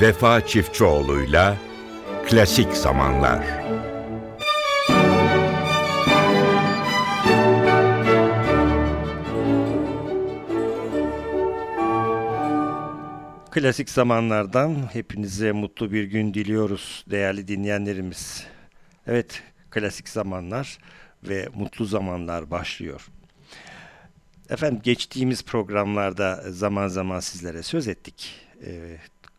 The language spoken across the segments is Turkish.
Vefa Çiftçioğlu'yla Klasik Zamanlar. Klasik zamanlardan hepinize mutlu bir gün diliyoruz değerli dinleyenlerimiz. Evet, klasik zamanlar ve mutlu zamanlar başlıyor. Efendim geçtiğimiz programlarda zaman zaman sizlere söz ettik. Ee,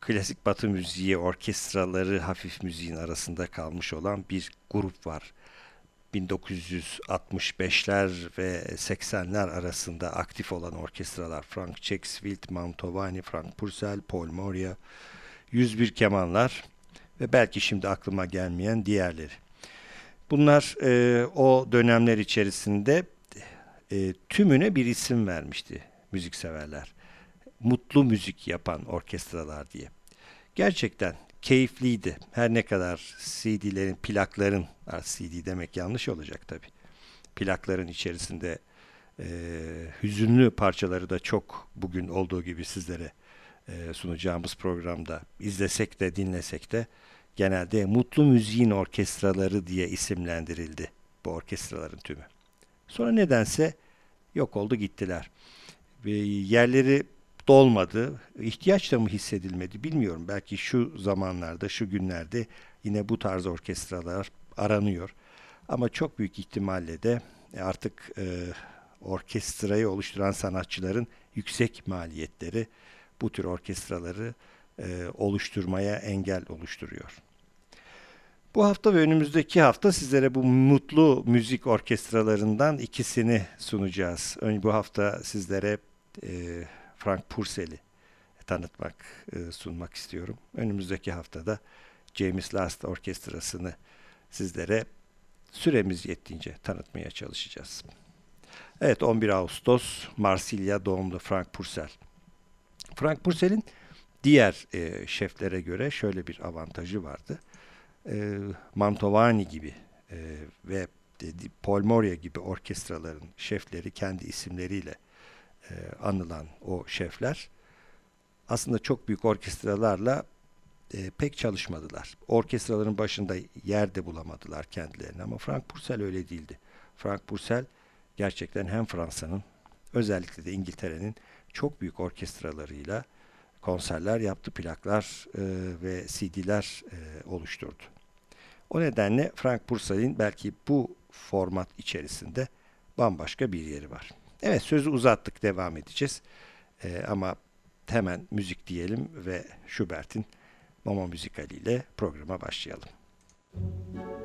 klasik batı müziği orkestraları hafif müziğin arasında kalmış olan bir grup var. 1965'ler ve 80'ler arasında aktif olan orkestralar Frank Czexfield, Mantovani, Frank Purcell, Paul Moria, 101 kemanlar ve belki şimdi aklıma gelmeyen diğerleri. Bunlar e, o dönemler içerisinde e, tümüne bir isim vermişti müzikseverler. Mutlu müzik yapan orkestralar diye. Gerçekten keyifliydi. Her ne kadar CD'lerin, plakların, CD demek yanlış olacak tabi. Plakların içerisinde e, hüzünlü parçaları da çok bugün olduğu gibi sizlere e, sunacağımız programda izlesek de dinlesek de genelde mutlu müziğin orkestraları diye isimlendirildi bu orkestraların tümü. Sonra nedense yok oldu gittiler. Ve yerleri dolmadı. İhtiyaç da mı hissedilmedi bilmiyorum. Belki şu zamanlarda, şu günlerde yine bu tarz orkestralar aranıyor. Ama çok büyük ihtimalle de artık e, orkestrayı oluşturan sanatçıların yüksek maliyetleri bu tür orkestraları e, oluşturmaya engel oluşturuyor. Bu hafta ve önümüzdeki hafta sizlere bu mutlu müzik orkestralarından ikisini sunacağız. Bu hafta sizlere e, Frank Purcell'i tanıtmak, e, sunmak istiyorum. Önümüzdeki haftada James Last Orkestrası'nı sizlere süremiz yettiğince tanıtmaya çalışacağız. Evet 11 Ağustos Marsilya doğumlu Frank Purcell. Frank Purcell'in diğer e, şeflere göre şöyle bir avantajı vardı. E, Mantovani gibi e, ve Paul Moria gibi orkestraların şefleri kendi isimleriyle e, anılan o şefler aslında çok büyük orkestralarla e, pek çalışmadılar. Orkestraların başında yer de bulamadılar kendilerine ama Frank Purcell öyle değildi. Frank Purcell gerçekten hem Fransa'nın özellikle de İngiltere'nin çok büyük orkestralarıyla konserler yaptı, plaklar e, ve CD'ler e, oluşturdu. O nedenle Frank Purcell'in belki bu format içerisinde bambaşka bir yeri var. Evet sözü uzattık devam edeceğiz. Ee, ama hemen müzik diyelim ve Schubert'in Mama Müzikali ile programa başlayalım. Müzik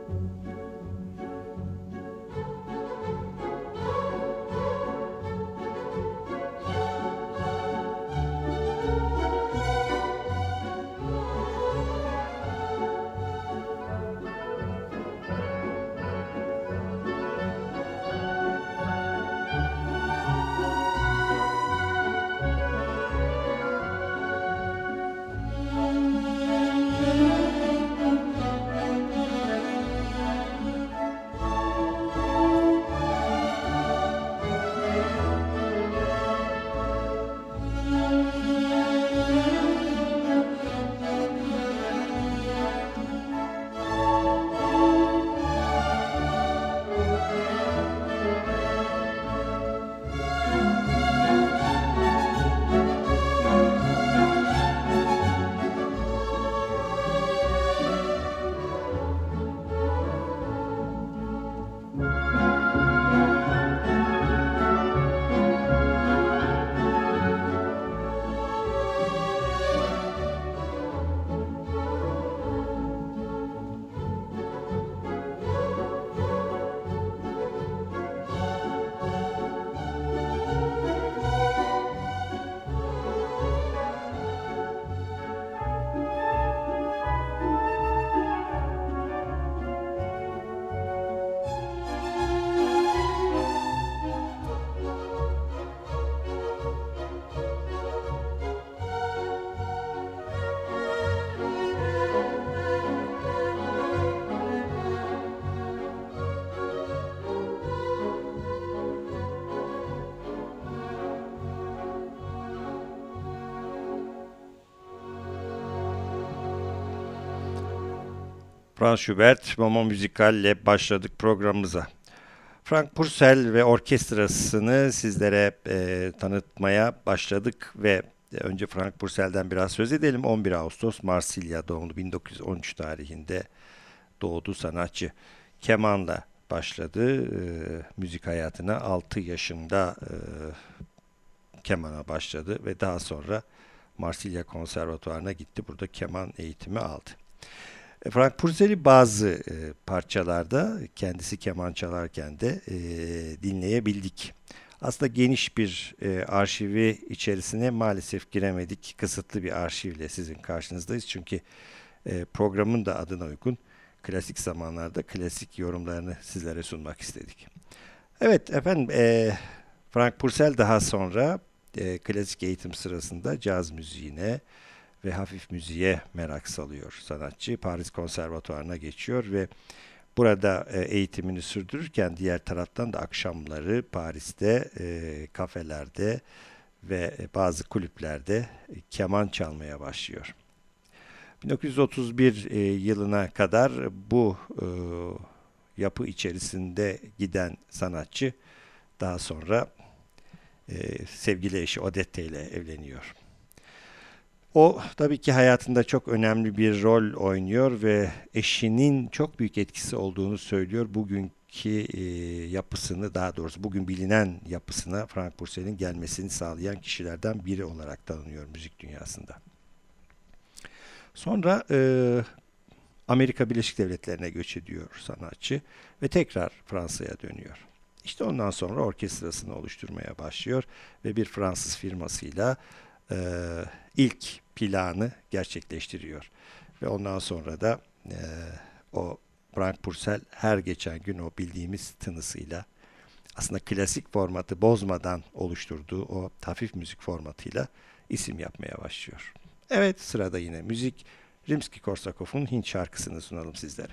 Franz Schubert, Mama Müzikal ile başladık programımıza. Frank Purcell ve orkestrasını sizlere e, tanıtmaya başladık ve önce Frank Purcell'den biraz söz edelim. 11 Ağustos Marsilya doğumlu 1913 tarihinde doğdu sanatçı. Kemanla başladı e, müzik hayatına 6 yaşında e, kemana başladı ve daha sonra Marsilya Konservatuvarı'na gitti. Burada keman eğitimi aldı. E, Frank Purcell'i bazı e, parçalarda kendisi keman çalarken de e, dinleyebildik. Aslında geniş bir e, arşivi içerisine maalesef giremedik. Kısıtlı bir arşivle sizin karşınızdayız. Çünkü e, programın da adına uygun klasik zamanlarda klasik yorumlarını sizlere sunmak istedik. Evet efendim e, Frank Purcell daha sonra e, klasik eğitim sırasında caz müziğine ve hafif müziğe merak salıyor sanatçı. Paris Konservatuvarı'na geçiyor ve burada e, eğitimini sürdürürken diğer taraftan da akşamları Paris'te e, kafelerde ve bazı kulüplerde e, keman çalmaya başlıyor. 1931 e, yılına kadar bu e, yapı içerisinde giden sanatçı daha sonra e, sevgili eşi Odette ile evleniyor. O tabii ki hayatında çok önemli bir rol oynuyor ve eşinin çok büyük etkisi olduğunu söylüyor. Bugünkü e, yapısını daha doğrusu bugün bilinen yapısına Frank Purcell'in gelmesini sağlayan kişilerden biri olarak tanınıyor müzik dünyasında. Sonra e, Amerika Birleşik Devletleri'ne göç ediyor sanatçı ve tekrar Fransa'ya dönüyor. İşte ondan sonra orkestrasını oluşturmaya başlıyor ve bir Fransız firmasıyla e, ilk planı gerçekleştiriyor. Ve ondan sonra da e, o Frank Purcell her geçen gün o bildiğimiz tınısıyla aslında klasik formatı bozmadan oluşturduğu o hafif müzik formatıyla isim yapmaya başlıyor. Evet sırada yine müzik Rimski-Korsakov'un Hint şarkısını sunalım sizlere.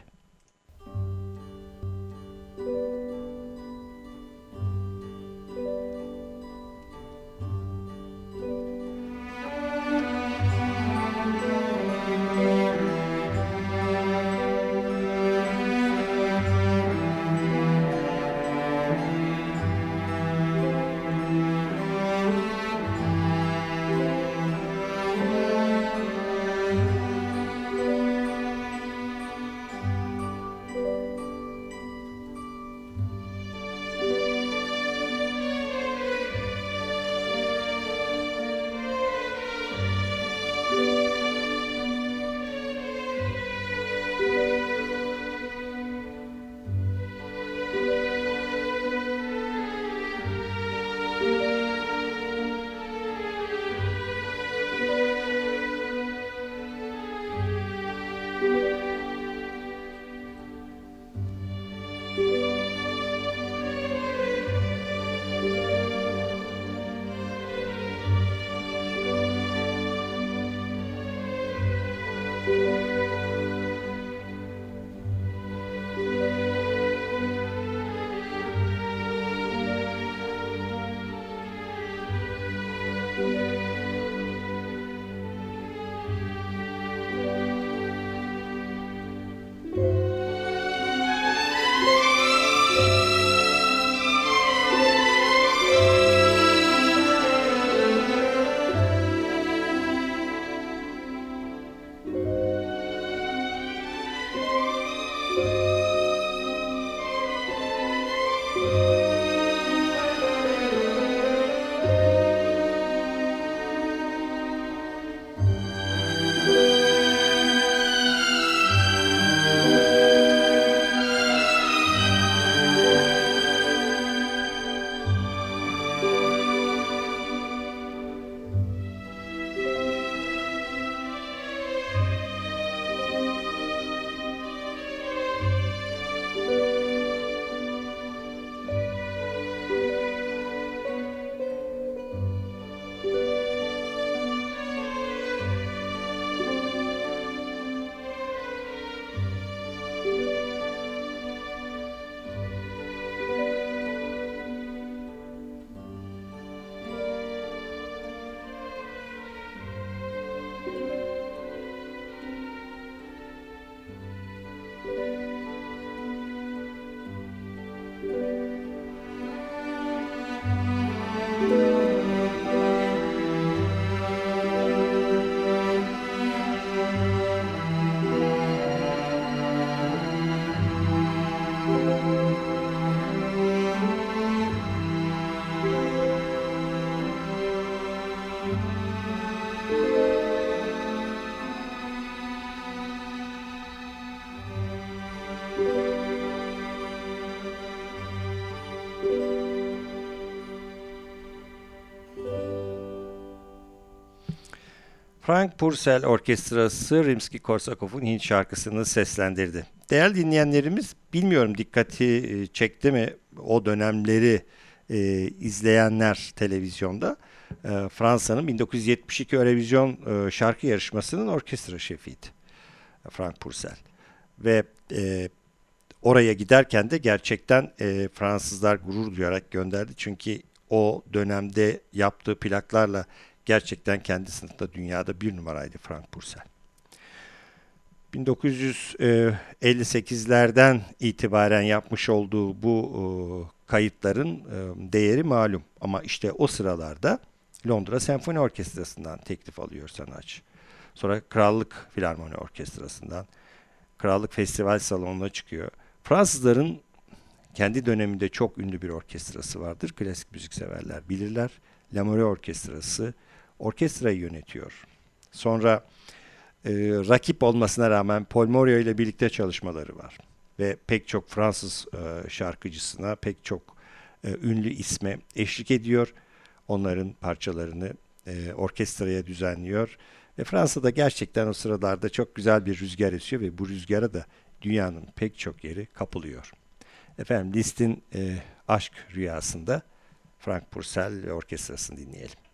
Frank Purcell Orkestrası Rimsky-Korsakov'un Hint şarkısını seslendirdi. Değerli dinleyenlerimiz bilmiyorum dikkati e, çekti mi o dönemleri e, izleyenler televizyonda. E, Fransa'nın 1972 Eurovision e, şarkı yarışmasının orkestra şefiydi. Frank Purcell. Ve e, oraya giderken de gerçekten e, Fransızlar gurur duyarak gönderdi. Çünkü o dönemde yaptığı plaklarla gerçekten kendi sınıfta dünyada bir numaraydı Frank Purcell. 1958'lerden itibaren yapmış olduğu bu kayıtların değeri malum. Ama işte o sıralarda Londra Senfoni Orkestrası'ndan teklif alıyor sanatçı. Sonra Krallık Filarmoni Orkestrası'ndan, Krallık Festival Salonu'na çıkıyor. Fransızların kendi döneminde çok ünlü bir orkestrası vardır. Klasik müzik severler bilirler. Lamore Orkestrası orkestrayı yönetiyor. Sonra e, rakip olmasına rağmen Paul Morio ile birlikte çalışmaları var. Ve pek çok Fransız e, şarkıcısına, pek çok e, ünlü isme eşlik ediyor. Onların parçalarını e, orkestraya düzenliyor. Ve Fransa'da gerçekten o sıralarda çok güzel bir rüzgar esiyor ve bu rüzgara da dünyanın pek çok yeri kapılıyor. Efendim Liszt'in e, Aşk Rüyası'nda Frank Purcell ve orkestrasını dinleyelim.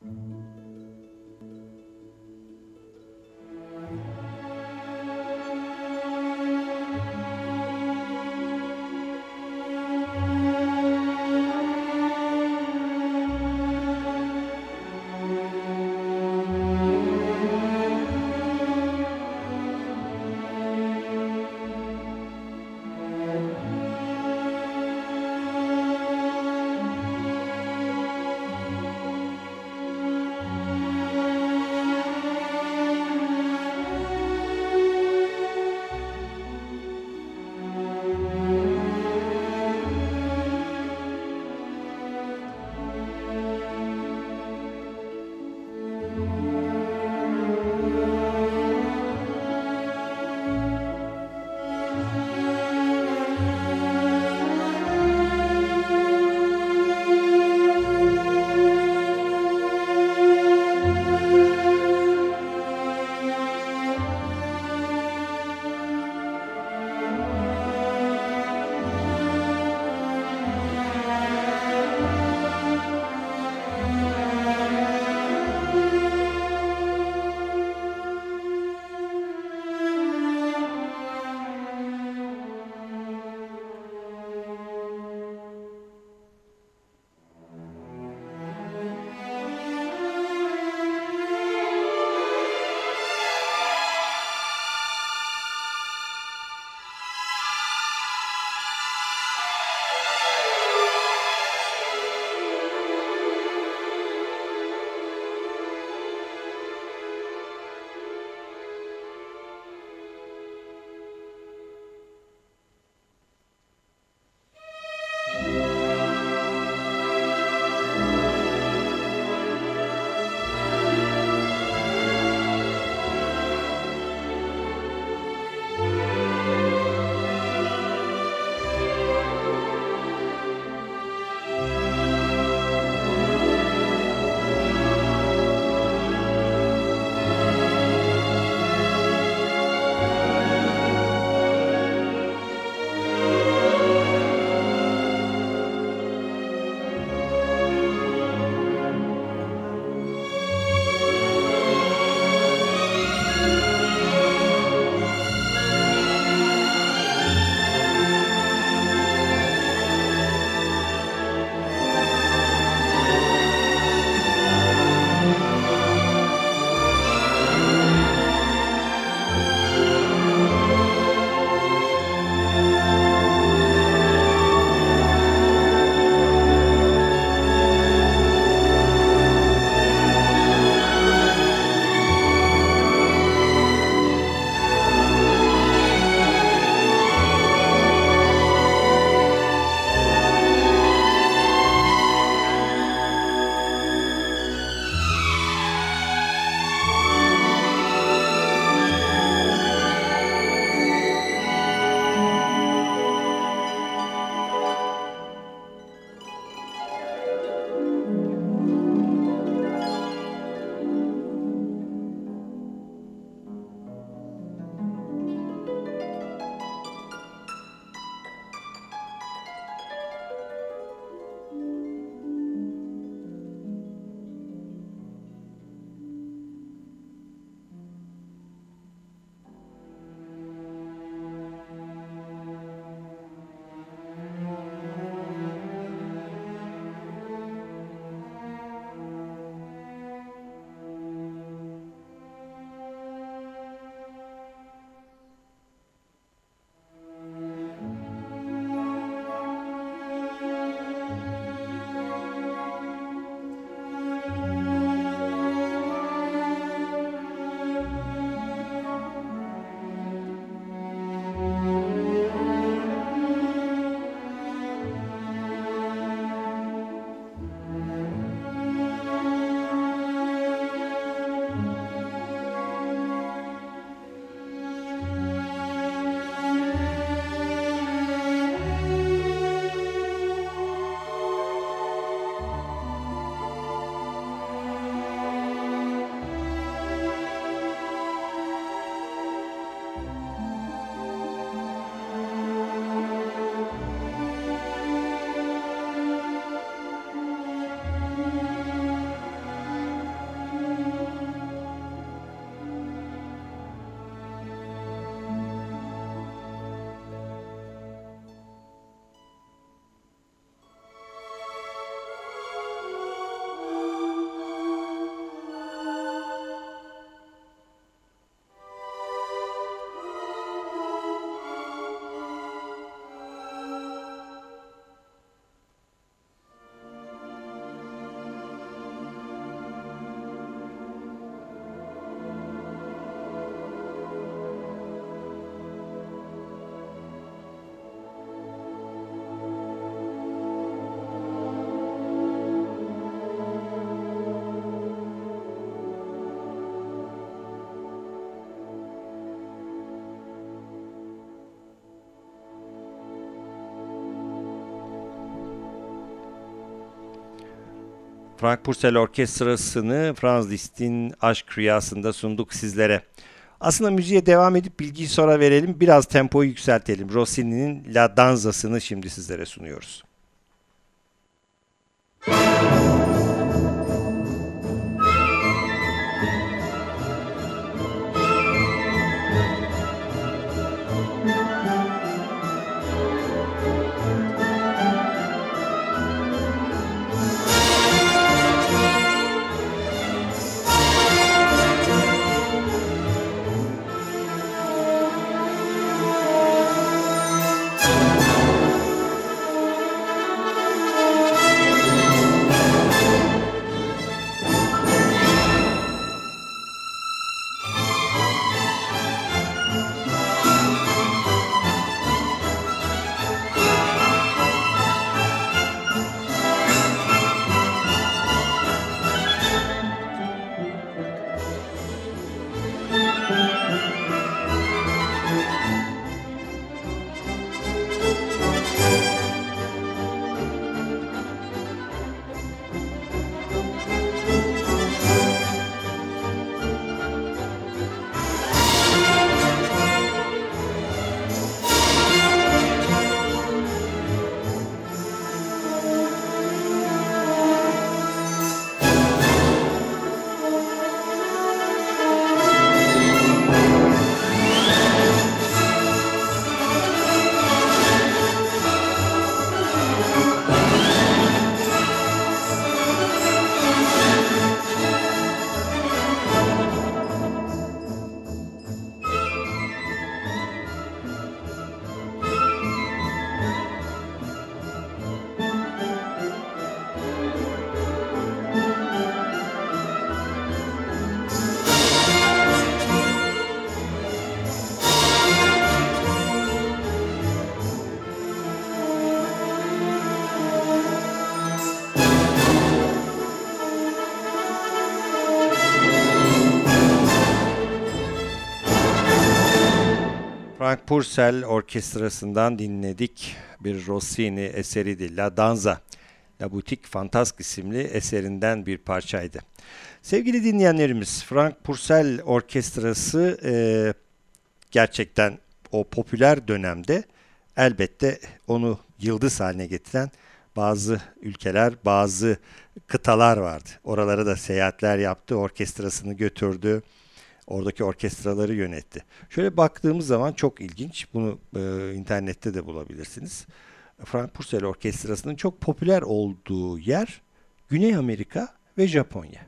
Müzik Frank Purcell Orkestrası'nı Franz Liszt'in Aşk Rüyası'nda sunduk sizlere. Aslında müziğe devam edip bilgiyi sonra verelim. Biraz tempoyu yükseltelim. Rossini'nin La Danza'sını şimdi sizlere sunuyoruz. Frank Purcell Orkestrası'ndan dinledik bir Rossini eseriydi La Danza. La Boutique Fantasque isimli eserinden bir parçaydı. Sevgili dinleyenlerimiz Frank Purcell Orkestrası e, gerçekten o popüler dönemde elbette onu yıldız haline getiren bazı ülkeler, bazı kıtalar vardı. Oralara da seyahatler yaptı, orkestrasını götürdü oradaki orkestraları yönetti. Şöyle baktığımız zaman çok ilginç. Bunu e, internette de bulabilirsiniz. Frank Purcell Orkestrası'nın çok popüler olduğu yer Güney Amerika ve Japonya.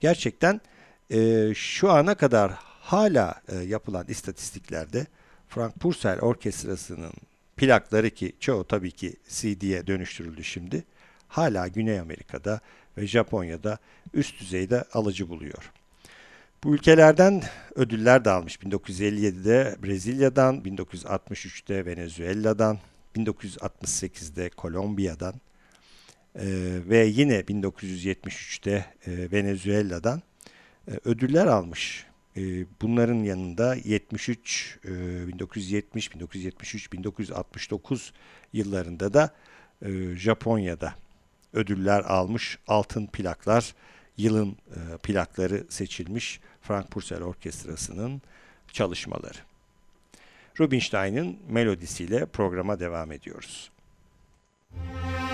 Gerçekten e, şu ana kadar hala e, yapılan istatistiklerde Frank Purcell Orkestrası'nın plakları ki çoğu tabii ki CD'ye dönüştürüldü şimdi. Hala Güney Amerika'da ve Japonya'da üst düzeyde alıcı buluyor. Bu ülkelerden ödüller de almış. 1957'de Brezilya'dan, 1963'te Venezuela'dan, 1968'de Kolombiya'dan e, ve yine 1973'te e, Venezuela'dan e, ödüller almış. E, bunların yanında 73, e, 1970, 1973, 1969 yıllarında da e, Japonya'da ödüller almış altın plaklar yılın e, plakları seçilmiş Frank Purcell Orkestrası'nın çalışmaları. Rubinstein'in melodisiyle programa devam ediyoruz. Müzik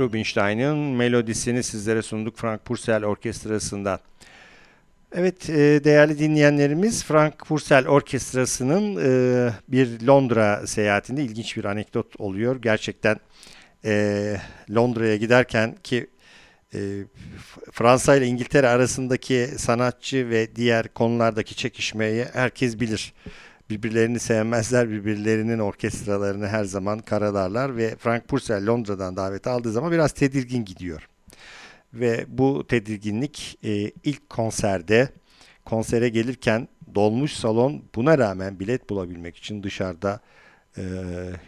Rubinstein'ın melodisini sizlere sunduk Frank Purcell Orkestrası'ndan. Evet e, değerli dinleyenlerimiz Frank Purcell Orkestrası'nın e, bir Londra seyahatinde ilginç bir anekdot oluyor. Gerçekten e, Londra'ya giderken ki Fransa ile İngiltere arasındaki sanatçı ve diğer konulardaki çekişmeyi herkes bilir. Birbirlerini sevmezler, birbirlerinin orkestralarını her zaman karalarlar ve Frank Purcell Londra'dan davet aldığı zaman biraz tedirgin gidiyor. Ve bu tedirginlik e, ilk konserde, konsere gelirken dolmuş salon buna rağmen bilet bulabilmek için dışarıda e,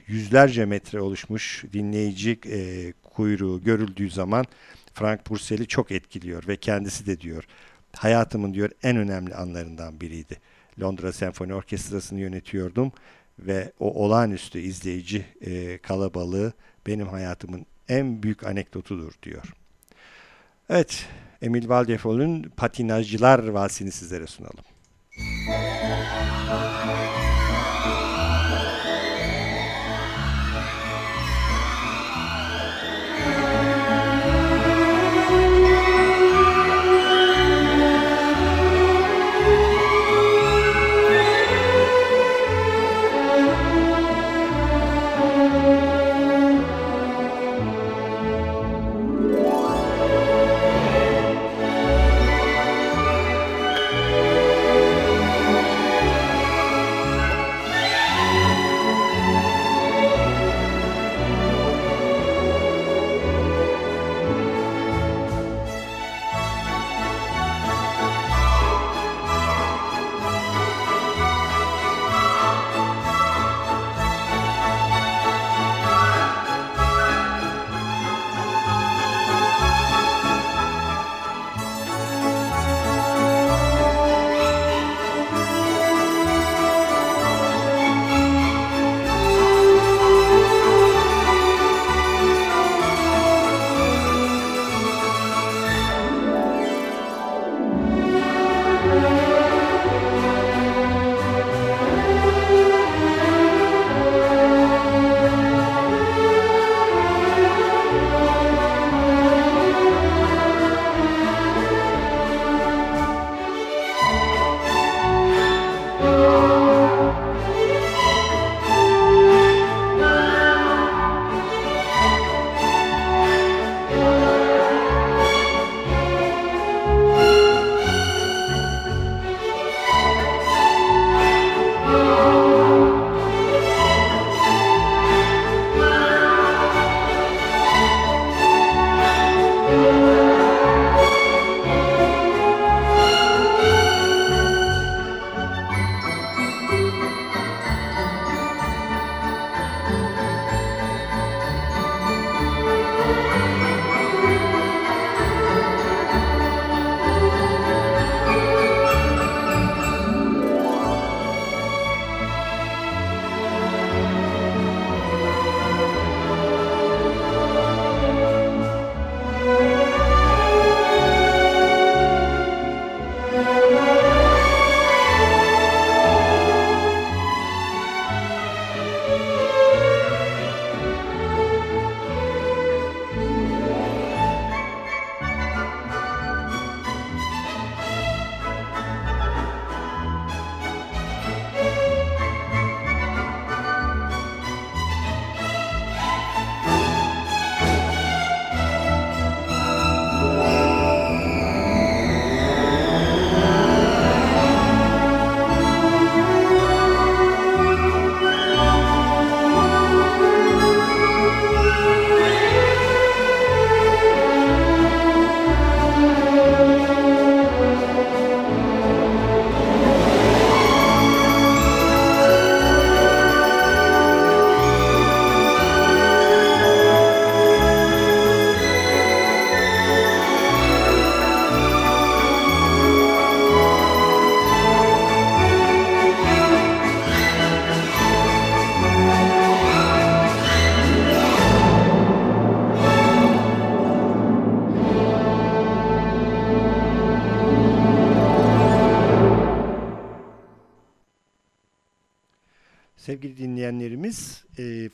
yüzlerce metre oluşmuş dinleyici e, kuyruğu görüldüğü zaman Frank Purcell'i çok etkiliyor ve kendisi de diyor hayatımın diyor en önemli anlarından biriydi. Londra Senfoni Orkestrası'nı yönetiyordum ve o olağanüstü izleyici e, kalabalığı benim hayatımın en büyük anekdotudur diyor. Evet, Emil Valdefol'ün Patinajcılar Valsini sizlere sunalım. Müzik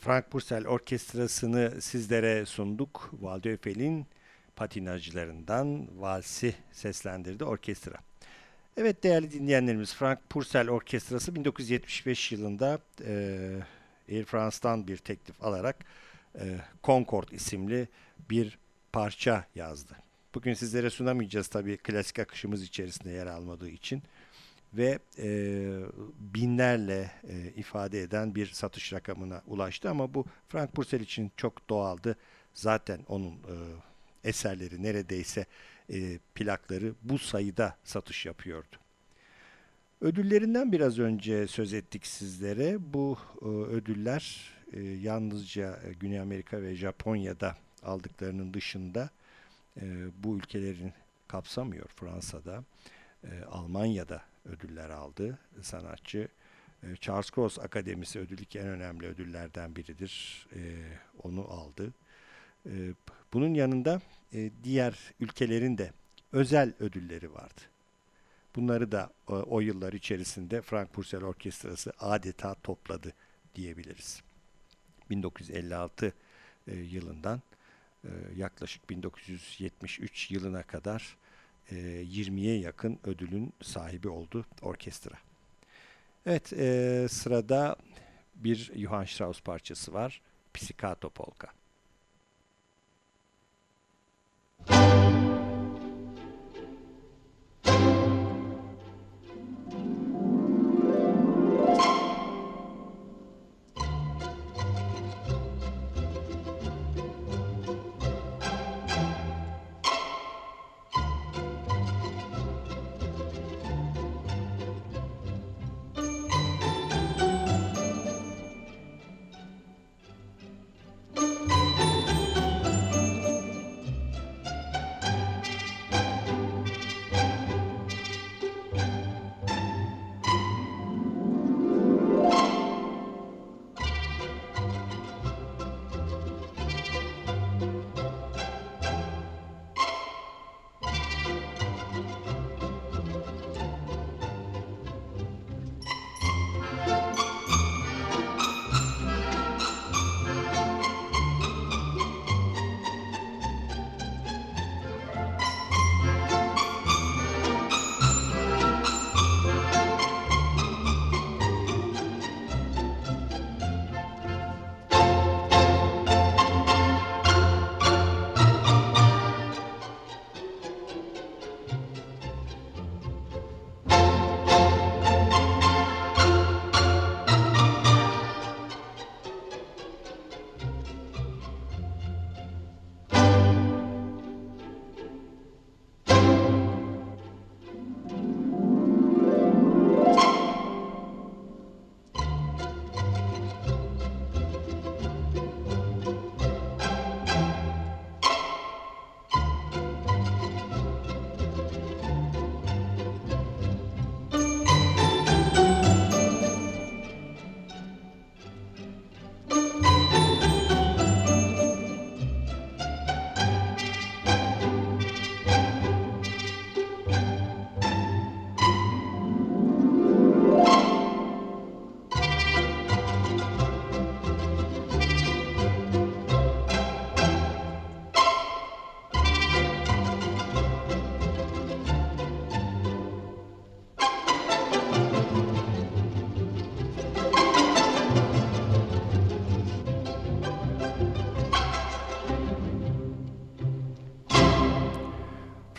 Frank Purcell Orkestrası'nı sizlere sunduk. Waldöfel'in patinajcılarından valsi seslendirdi orkestra. Evet değerli dinleyenlerimiz, Frank Purcell Orkestrası 1975 yılında e, Air France'dan bir teklif alarak e, Concorde isimli bir parça yazdı. Bugün sizlere sunamayacağız tabii klasik akışımız içerisinde yer almadığı için ve e, binlerle e, ifade eden bir satış rakamına ulaştı ama bu Frank Purcell için çok doğaldı. Zaten onun e, eserleri neredeyse e, plakları bu sayıda satış yapıyordu. Ödüllerinden biraz önce söz ettik sizlere. Bu e, ödüller e, yalnızca e, Güney Amerika ve Japonya'da aldıklarının dışında e, bu ülkelerin kapsamıyor. Fransa'da, e, Almanya'da ödüller aldı sanatçı. E, Charles Cross Akademisi ödüllük en önemli ödüllerden biridir. E, onu aldı. E, bunun yanında diğer ülkelerin de özel ödülleri vardı. Bunları da o, yıllar içerisinde Frank Purcell Orkestrası adeta topladı diyebiliriz. 1956 e, yılından yaklaşık 1973 yılına kadar 20'ye yakın ödülün sahibi oldu orkestra. Evet e, sırada bir Johann Strauss parçası var. Pizzicato Polka.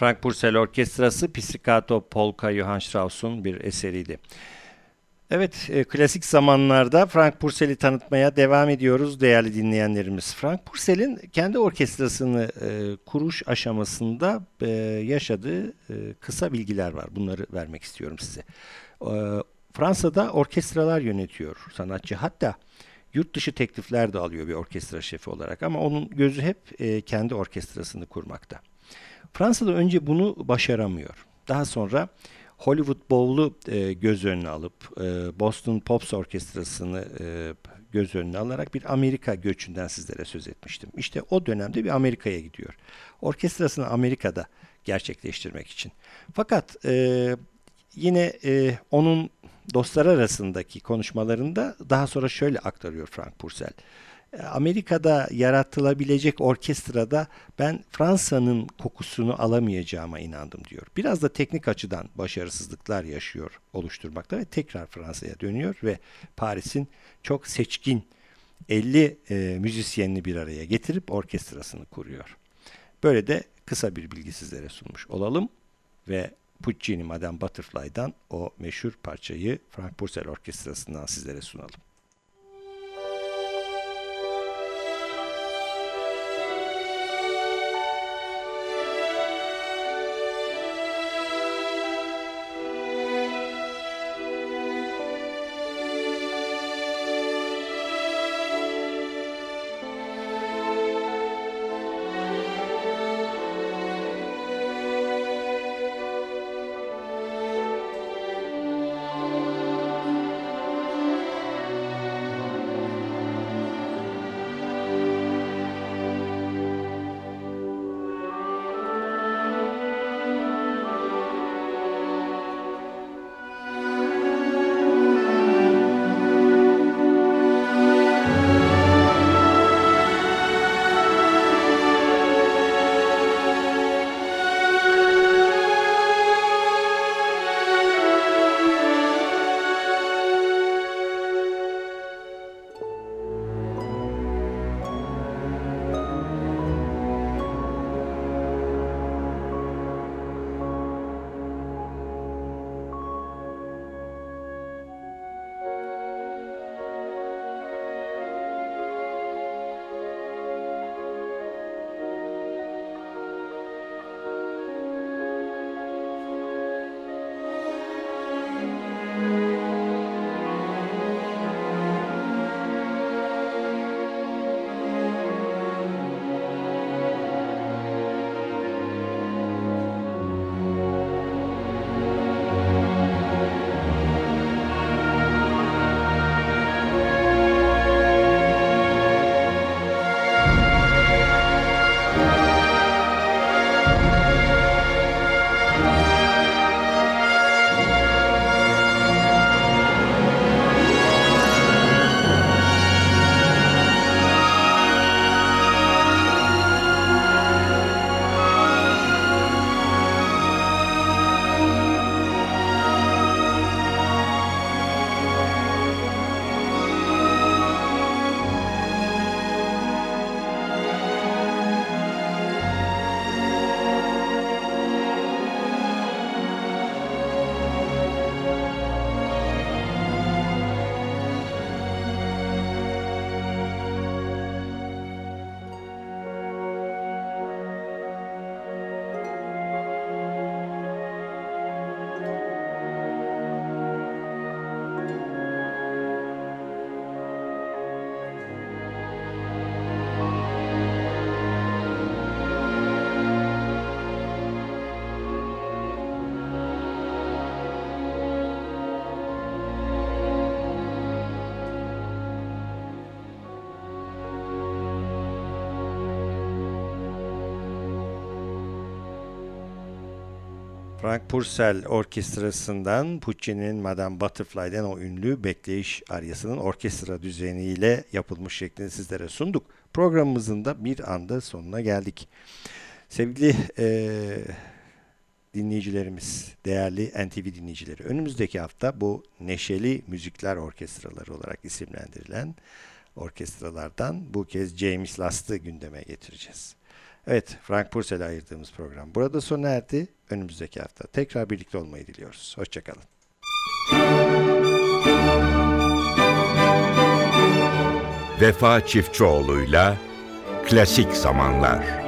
Frank Purcell Orkestrası Pizzicato Polka Johann Strauss'un bir eseriydi. Evet, e, klasik zamanlarda Frank Purcell'i tanıtmaya devam ediyoruz değerli dinleyenlerimiz. Frank Purcell'in kendi orkestrasını e, kuruş aşamasında e, yaşadığı e, kısa bilgiler var. Bunları vermek istiyorum size. E, Fransa'da orkestralar yönetiyor sanatçı. Hatta yurt dışı teklifler de alıyor bir orkestra şefi olarak ama onun gözü hep e, kendi orkestrasını kurmakta. Fransa'da önce bunu başaramıyor. Daha sonra Hollywood Bowl'u e, göz önüne alıp e, Boston Pops Orkestrası'nı e, göz önüne alarak bir Amerika göçünden sizlere söz etmiştim. İşte o dönemde bir Amerika'ya gidiyor. Orkestrasını Amerika'da gerçekleştirmek için. Fakat e, yine e, onun dostlar arasındaki konuşmalarında daha sonra şöyle aktarıyor Frank Purcell. Amerika'da yaratılabilecek orkestrada ben Fransa'nın kokusunu alamayacağıma inandım diyor. Biraz da teknik açıdan başarısızlıklar yaşıyor oluşturmakta ve tekrar Fransa'ya dönüyor ve Paris'in çok seçkin 50 e, müzisyenini bir araya getirip orkestrasını kuruyor. Böyle de kısa bir bilgi sizlere sunmuş olalım ve Puccini Madame Butterfly'dan o meşhur parçayı Frank Purcell Orkestrası'ndan sizlere sunalım. Frank Purcell Orkestrası'ndan Puccini'nin Madame Butterfly'den o ünlü bekleyiş aryasının orkestra düzeniyle yapılmış şeklini sizlere sunduk. Programımızın da bir anda sonuna geldik. Sevgili e, dinleyicilerimiz, değerli NTV dinleyicileri, önümüzdeki hafta bu Neşeli Müzikler Orkestraları olarak isimlendirilen orkestralardan bu kez James Last'ı gündeme getireceğiz. Evet, Frank Purcell'e ayırdığımız program burada sona erdi. Önümüzdeki hafta tekrar birlikte olmayı diliyoruz. Hoşçakalın. Vefa Çiftçioğlu'yla Klasik Zamanlar